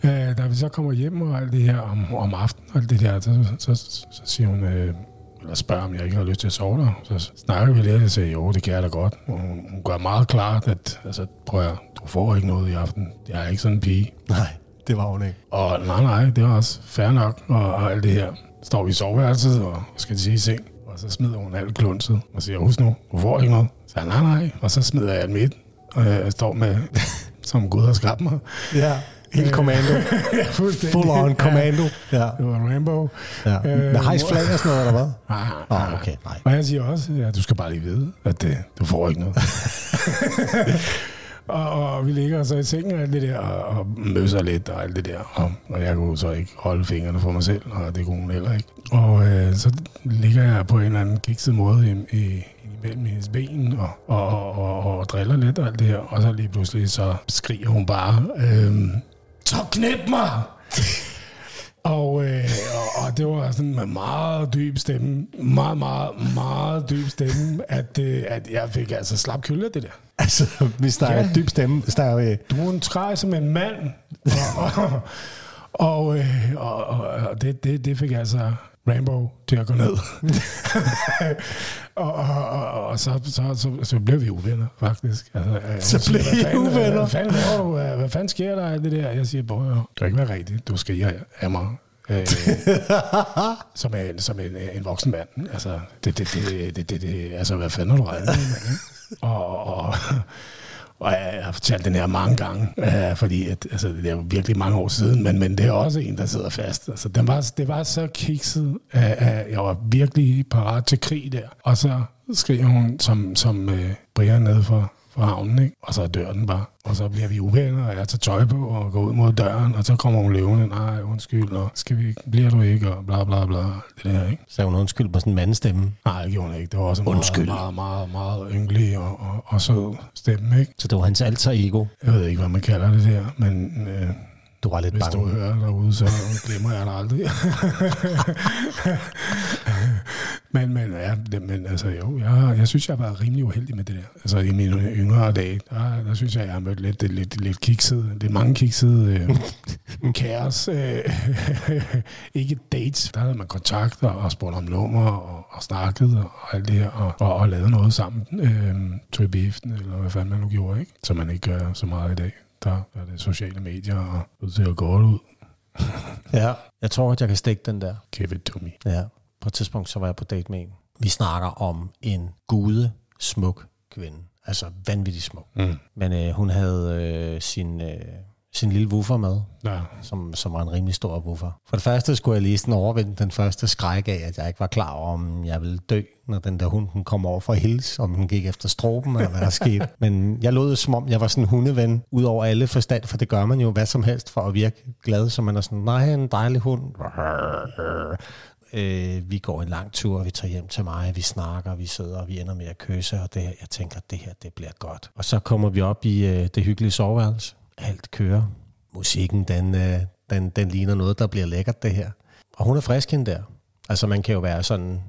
B: Øh, da vi så kommer hjem og alt det her om, om aftenen og alt det der, så, så, så, så siger hun, øh, eller spørger, om jeg ikke har lyst til at sove der. Så snakker vi lidt, og siger, jo, det kan jeg da godt. Og hun, hun gør meget klart, at altså, prøv at, du får ikke noget i aften. Jeg er ikke sådan en pige.
A: Nej, det var hun ikke.
B: Og nej, nej, det er også fair nok, og, og alt det her. Står vi i soveværelset, og skal sige seng, og så smider hun alt klunset, og siger, husk nu, du får ikke noget. Så nej, nej, og så smider jeg alt midt, og jeg står med, som Gud har skabt mig.
A: Ja, helt kommando.
B: ja.
A: Full on commando. Ja.
B: Det var Rambo.
A: ja. Med hejsflag og sådan noget, eller hvad?
B: Nej,
A: Åh, oh, okay, nej.
B: Og jeg siger også, at du skal bare lige vide, at det, du får ikke noget. og, og, vi ligger så i sengen og alt det der, og, og møsser lidt og alt det der. Og, og jeg kunne så ikke holde fingrene for mig selv, og det kunne hun heller ikke. Og øh, så ligger jeg på en eller anden kikset måde i, i, imellem hendes ben og, og, og, og, og driller lidt og alt det her. Og så lige pludselig så skriger hun bare, øhm, så knip mig! Og, øh, og, og det var sådan med meget dyb stemme, meget, meget, meget dyb stemme, at, øh, at jeg fik altså slap af det der.
A: Altså, hvis der ja. er dyb stemme, hvis der er... øh,
B: Du er en træ som en mand. Og, og, og, øh, og, og, og det, det, det fik altså Rambo til at gå ned. og, og, og, og så, så, så, så blev vi uvenner, faktisk. Altså,
A: Så blev
B: siger,
A: I
B: "Hvad fanden,
A: uvenner?"
B: Hvad fanden laver du? Hvad fanden sker der af det der? Jeg siger, bror, det kan ikke være rigtigt. Du skal af mig. Øh, som er, som en, en voksen mand. Altså, det, det, det, det, det, det altså, hvad fanden har du regnet med? Og, og, og jeg har fortalt den her mange gange, øh, fordi at, altså, det er virkelig mange år siden, men, men det er også en, der sidder fast. Altså, den var, det var så kikset, at jeg var virkelig parat til krig der. Og så skriver hun som, som øh, Brian nede for, for havnen, ikke? og så dør den bare. Og så bliver vi uvenner, og jeg tager tøj på og går ud mod døren, og så kommer hun løvende, nej, undskyld, og skal vi, bliver du ikke, og bla bla bla, det der, ikke?
A: Så hun undskyld på sådan en mandestemme?
B: Nej, det gjorde hun ikke. Det var også
A: undskyld.
B: meget, meget, meget, meget ynglig og, og, og så stemme, ikke?
A: Så det var hans alter ego?
B: Jeg ved ikke, hvad man kalder det der, men... Øh,
A: du var lidt
B: Hvis
A: bange.
B: du hører derude, så glemmer jeg det aldrig. men, men, ja, det, men altså jo, jeg, jeg synes, jeg været rimelig uheldig med det der. Altså i mine yngre dage, der, der synes jeg, jeg har mødt lidt, lidt, lidt, lidt kikset, lidt mange kiksede øh, kaos. Øh, ikke dates. Der havde man kontakter og spurgt om nummer og, og snakket og alt det her, og, og, og lavet noget sammen. Øh, tog i biften, eller hvad fanden man nu gjorde, ikke? Så man ikke gør så meget i dag der er det sociale medier og ud til at gå ud.
A: ja, jeg tror, at jeg kan stikke den der.
B: Give it to me.
A: Ja, på et tidspunkt så var jeg på date med en. Vi snakker om en gude smuk kvinde. Altså vanvittig smuk.
B: Mm.
A: Men øh, hun havde øh, sin, øh, sin lille woofer med,
B: ja.
A: som, som var en rimelig stor woofer. For det første skulle jeg lige sådan overvinde den første skræk af, at jeg ikke var klar over, om jeg ville dø, når den der hund den kom over for at hilse, om den gik efter stroben, eller hvad der skete. Men jeg lod som om, jeg var sådan en hundeven, ud over alle forstand, for det gør man jo hvad som helst for at virke glad, så man er sådan, nej, en dejlig hund. Øh, vi går en lang tur, vi tager hjem til mig, vi snakker, vi sidder, og vi ender med at kysse, og det her, jeg tænker, det her, det bliver godt. Og så kommer vi op i øh, det hyggelige soveværelse. Alt kører. Musikken, den, øh, den, den ligner noget, der bliver lækkert, det her. Og hun er frisk hende der. Altså, man kan jo være sådan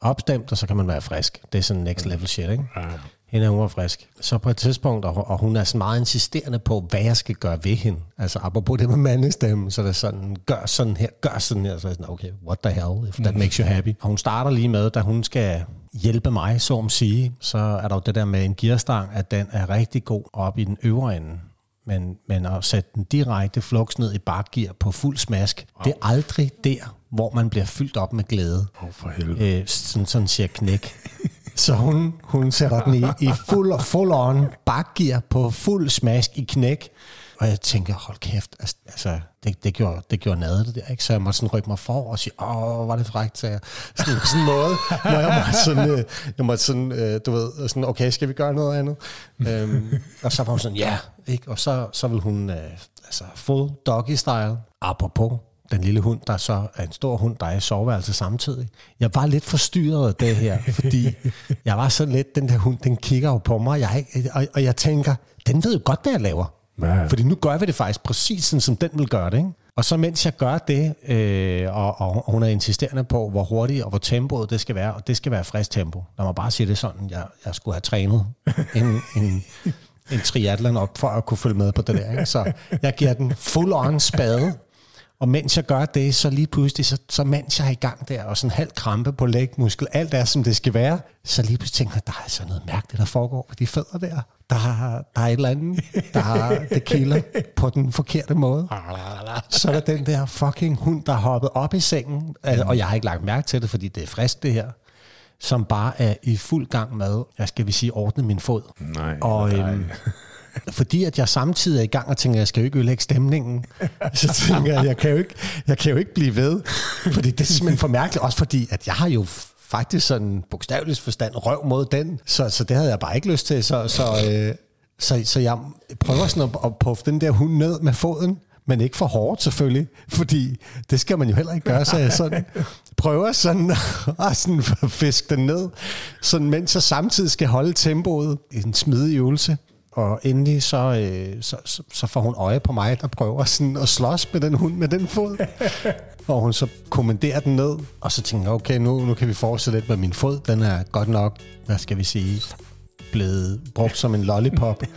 A: opstemt, og så kan man være frisk. Det er sådan next level shit, ikke?
B: Ja.
A: Hende er hun var frisk. Så på et tidspunkt, og hun er så meget insisterende på, hvad jeg skal gøre ved hende. Altså apropos det med mandestemmen, så er det sådan, gør sådan her, gør sådan her. Så er jeg sådan, okay, what the hell, if that makes you happy. Og hun starter lige med, da hun skal hjælpe mig, så om sige, så er der jo det der med en gearstang, at den er rigtig god op i den øvre ende. Men, men at sætte den direkte flux ned i bakgear på fuld smask, oh. det er aldrig der, hvor man bliver fyldt op med glæde.
B: Åh, oh, for helvede.
A: Øh, sådan, sådan siger knæk. Så hun, hun sætter den i, i fuld, full on bakgear på fuld smask i knæk. Og jeg tænker, hold kæft, altså, altså det, det, gjorde, det gjorde nadet det der, ikke? Så jeg måtte sådan rykke mig for og sige, åh, var det frækt, sagde jeg. Sådan, sådan en måde, hvor jeg måtte sådan, øh, jeg måtte sådan øh, du ved, sådan, okay, skal vi gøre noget andet? øhm, og så var hun sådan, ja, ikke? Og så, så vil hun, øh, altså, full doggy style, apropos den lille hund, der så er en stor hund, der er i soveværelse samtidig. Jeg var lidt forstyrret af det her, fordi jeg var så lidt, den der hund, den kigger jo på mig, jeg, og, og jeg tænker, den ved jo godt, hvad jeg laver.
B: Ja.
A: Fordi nu gør vi det faktisk præcis sådan, som den vil gøre det. Ikke? Og så mens jeg gør det, øh, og, og hun er insisterende på, hvor hurtigt og hvor tempoet det skal være, og det skal være frisk tempo. Lad mig bare sige det sådan, jeg, jeg skulle have trænet en, en, en triathlon op for at kunne følge med på det der. Ikke? Så jeg giver den full on spade, og mens jeg gør det, så lige pludselig, så, så mens jeg er i gang der, og sådan halv krampe på lægmuskel, alt er som det skal være, så lige pludselig tænker jeg, der er altså noget mærkeligt, der foregår på de fødder der. Der, der er et eller andet, der har det kilder på den forkerte måde. Så er der den der fucking hund, der er hoppet op i sengen, og jeg har ikke lagt mærke til det, fordi det er frisk det her, som bare er i fuld gang med, jeg skal vi sige, ordne min fod.
B: Nej,
A: og,
B: nej.
A: Øhm, fordi at jeg samtidig er i gang og tænker, at jeg skal jo ikke ødelægge stemningen, så tænker jeg, at jeg kan jo ikke, jeg kan jo ikke blive ved. Fordi det er simpelthen for mærkeligt, også fordi, at jeg har jo faktisk sådan bogstaveligt forstand røv mod den, så, så det havde jeg bare ikke lyst til. Så, så, øh, så, så jeg prøver sådan at, at puffe den der hund ned med foden, men ikke for hårdt selvfølgelig, fordi det skal man jo heller ikke gøre, så jeg sådan prøver sådan at sådan fiske den ned, sådan mens jeg samtidig skal holde tempoet. I en smidig øvelse. Og endelig så, øh, så, så, så får hun øje på mig, der prøver sådan at slås med den hund med den fod. og hun så kommanderer den ned, og så tænker jeg, okay, nu, nu kan vi fortsætte lidt med min fod. Den er godt nok, hvad skal vi sige, blevet brugt som en lollipop.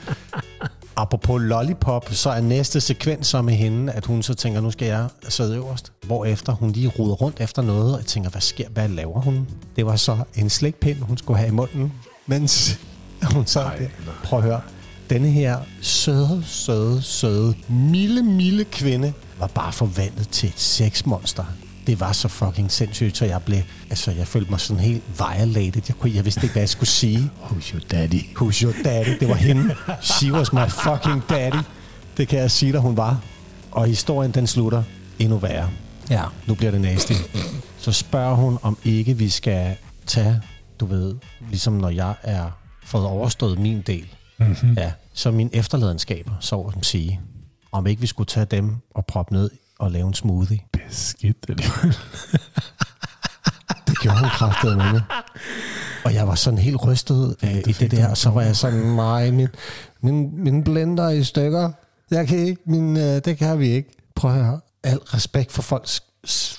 A: Apropos lollipop, så er næste sekvens så med hende, at hun så tænker, nu skal jeg sidde øverst. Hvorefter hun lige ruder rundt efter noget, og tænker, hvad sker, hvad laver hun? Det var så en slikpind, hun skulle have i munden, mens hun sad der. Prøv at høre. Denne her søde, søde, søde, milde, milde kvinde var bare forvandlet til et sexmonster. Det var så fucking sindssygt, så jeg blev, altså jeg følte mig sådan helt violated. Jeg, kunne, jeg vidste ikke, hvad jeg skulle sige.
B: Who's your daddy?
A: Who's your daddy? Det var hende. She was my fucking daddy. Det kan jeg sige dig, hun var. Og historien, den slutter endnu værre. Ja, nu bliver det nasty. Så spørger hun, om ikke vi skal tage, du ved, ligesom når jeg er fået overstået min del. Mm-hmm. Ja, så min efterladenskaber, så at sige. Om ikke vi skulle tage dem og proppe ned og lave en smoothie.
B: Beskidt alligevel.
A: Det gjorde hun kraftigt med Og jeg var sådan helt rystet øh, i det der, og så var jeg sådan, nej, min, min, min blender er i stykker. Jeg kan ikke, min, øh, det kan vi ikke. Prøv at høre. Al respekt for folks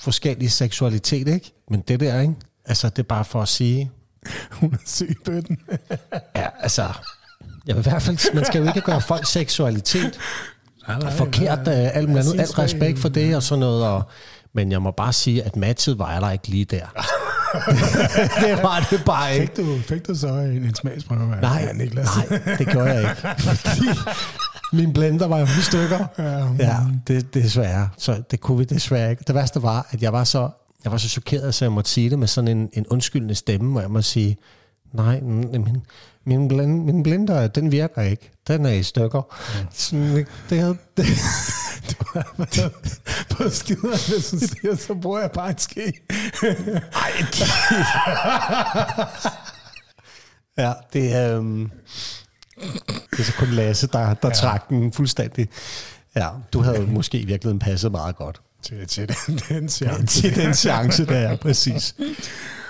A: forskellige seksualitet, ikke? Men det der, ikke? Altså, det er bare for at sige,
B: Hun er syg bøtten.
A: ja, altså, vil i hvert fald, man skal jo ikke gøre folks seksualitet forkert, øh, alt muligt andet, alt respekt for det og sådan noget, og, men jeg må bare sige, at matchet var der ikke lige der. det var det bare ikke.
B: Fik du, fik du så en, en smagsprøve af
A: Nej,
B: af Niklas?
A: nej, det gjorde jeg ikke. Fordi min blender var jo i stykker.
B: Ja,
A: Ja, det, desværre. Så det kunne vi desværre ikke. Det værste var, at jeg var så, jeg var så chokeret, så jeg måtte sige det med sådan en, en undskyldende stemme, hvor jeg må sige, nej, min, min, blend, min blender, den virker ikke. Den er i stykker. Ja. Sådan, det, havde, det,
B: På skider, hvis du siger, så bruger jeg bare et ske.
A: ja, det er... Um, det er så kun Lasse, der, der ja. trak den fuldstændig. Ja, du havde måske i virkeligheden passet meget godt.
B: til, til den, den
A: Ja,
B: chance.
A: til den chance, der er, præcis.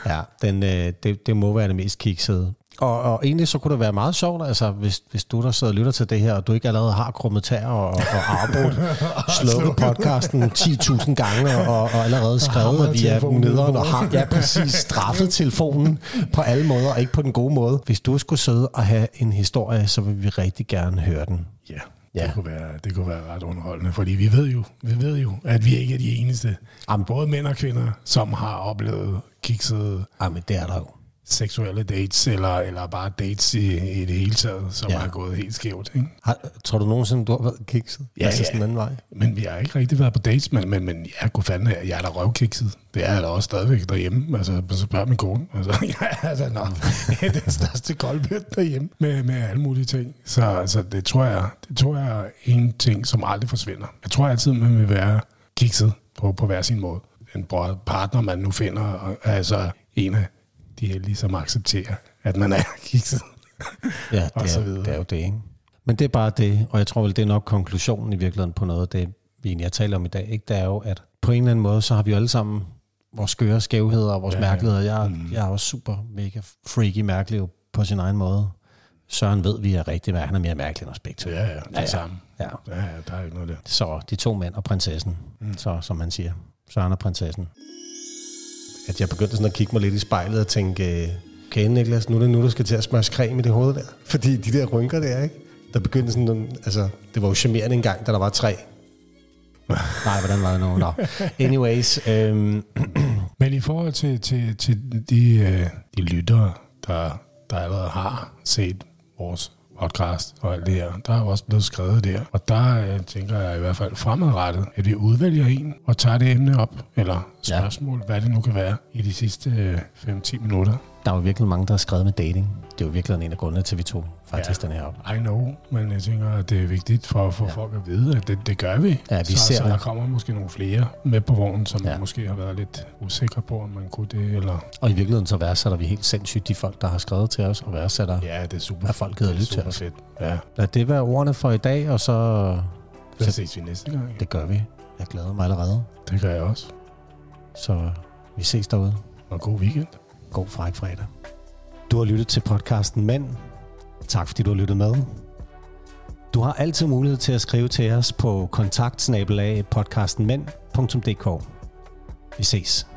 A: Ja, den, øh, det, det må være det mest kiksede. Og, og egentlig så kunne det være meget sjovt, altså hvis, hvis du der sidder og lytter til det her, og du ikke allerede har krummet tær og, og afbrudt, slukket podcasten 10.000 gange, og, og allerede skrevet, at vi er nederen, og har ja, præcis straffet telefonen på alle måder, og ikke på den gode måde. Hvis du skulle sidde og have en historie, så vil vi rigtig gerne høre den.
B: Ja,
A: Ja.
B: det, kunne være, det kunne være ret underholdende, fordi vi ved jo, vi ved jo, at vi ikke er de eneste,
A: Jamen.
B: både mænd og kvinder, som har oplevet kiksede
A: Jamen, det er der jo.
B: Seksuelle dates, eller, eller bare dates i, i det hele taget, som
A: Ja.
B: har gået helt skævt. Ikke?
A: Har, tror du nogensinde, du har været kikset?
B: Ja,
A: altså
B: ja.
A: sådan en anden vej?
B: Men vi har ikke rigtig været på dates, men, men, men jeg kunne fandme, jeg er da røvkikset. Det er jeg da også stadigvæk derhjemme. Altså, så spørger min kone. Altså, jeg er da nok den største koldbøt derhjemme med, med alle mulige ting. Så altså, det tror jeg, det tror jeg er en ting, som aldrig forsvinder. Jeg tror altid, man vil være kikset på, på hver sin måde. En partner, man nu finder, er altså en af de heldige, som accepterer, at man er kikset.
A: Ja,
B: Og
A: det
B: så
A: er,
B: videre.
A: det er jo det, ikke? Men det er bare det, og jeg tror vel, det er nok konklusionen i virkeligheden på noget af det, vi egentlig har talt om i dag. Ikke? Det er jo, at på en eller anden måde, så har vi jo alle sammen vores skøre skævheder og vores ja, mærkeligheder. Jeg, mm. jeg er også super mega freaky mærkelig på sin egen måde. Søren ved, vi er rigtig mærkelige, han er mere mærkelig end os begge to.
B: Ja, ja, det er
A: Ja, ja.
B: samme.
A: Ja.
B: Ja, ja, der er ikke noget der.
A: Så de to mænd og prinsessen, mm. så, som man siger. Søren og prinsessen. At jeg begyndte sådan at kigge mig lidt i spejlet og tænke, øh, okay Niklas, nu er det nu, du skal til at smøre creme i det hoved der. Fordi de der rynker der, ikke? Der begyndte sådan, nogle- altså, det var jo charmerende en gang, da der var tre. Nej, hvordan var det nu? Nå. Anyways, øhm,
B: Men i forhold til, til, til de, øh, de lyttere, der, der allerede har set vores podcast og alt det her, der er jo også blevet skrevet der. Og der øh, tænker jeg i hvert fald fremadrettet, at vi udvælger en og tager det emne op, eller spørgsmål, ja. hvad det nu kan være, i de sidste øh, 5-10 minutter.
A: der er jo virkelig mange, der har skrevet med dating. Det er jo virkelig en af grundene til, at vi tog faktisk ja. den her op.
B: I know, men jeg tænker, at det er vigtigt for, for ja. folk at vide, at det, det gør vi.
A: Ja, vi
B: så,
A: ser
B: så
A: det.
B: der kommer måske nogle flere med på vognen, som
A: Ja.
B: måske har været lidt usikre på, om man kunne det, eller...
A: Og i virkeligheden så værdsætter vi helt sindssygt de folk, der har skrevet til os, og værdsætter, ja.
B: Det er super.
A: at folk gider
B: er
A: lytte til os.
B: fedt. Ja,
A: Lad det være ordene for i dag, og så...
B: så ses vi næste gang.
A: Det gør vi. Jeg glæder mig allerede.
B: Det gør jeg også.
A: Så vi ses derude.
B: Og god weekend.
A: God fræk fredag. Du har lyttet til podcasten Mænd. Tak fordi du har lyttet med. Du har altid mulighed til at skrive til os på kontaktsnabelag podcastenmænd.dk. Vi ses.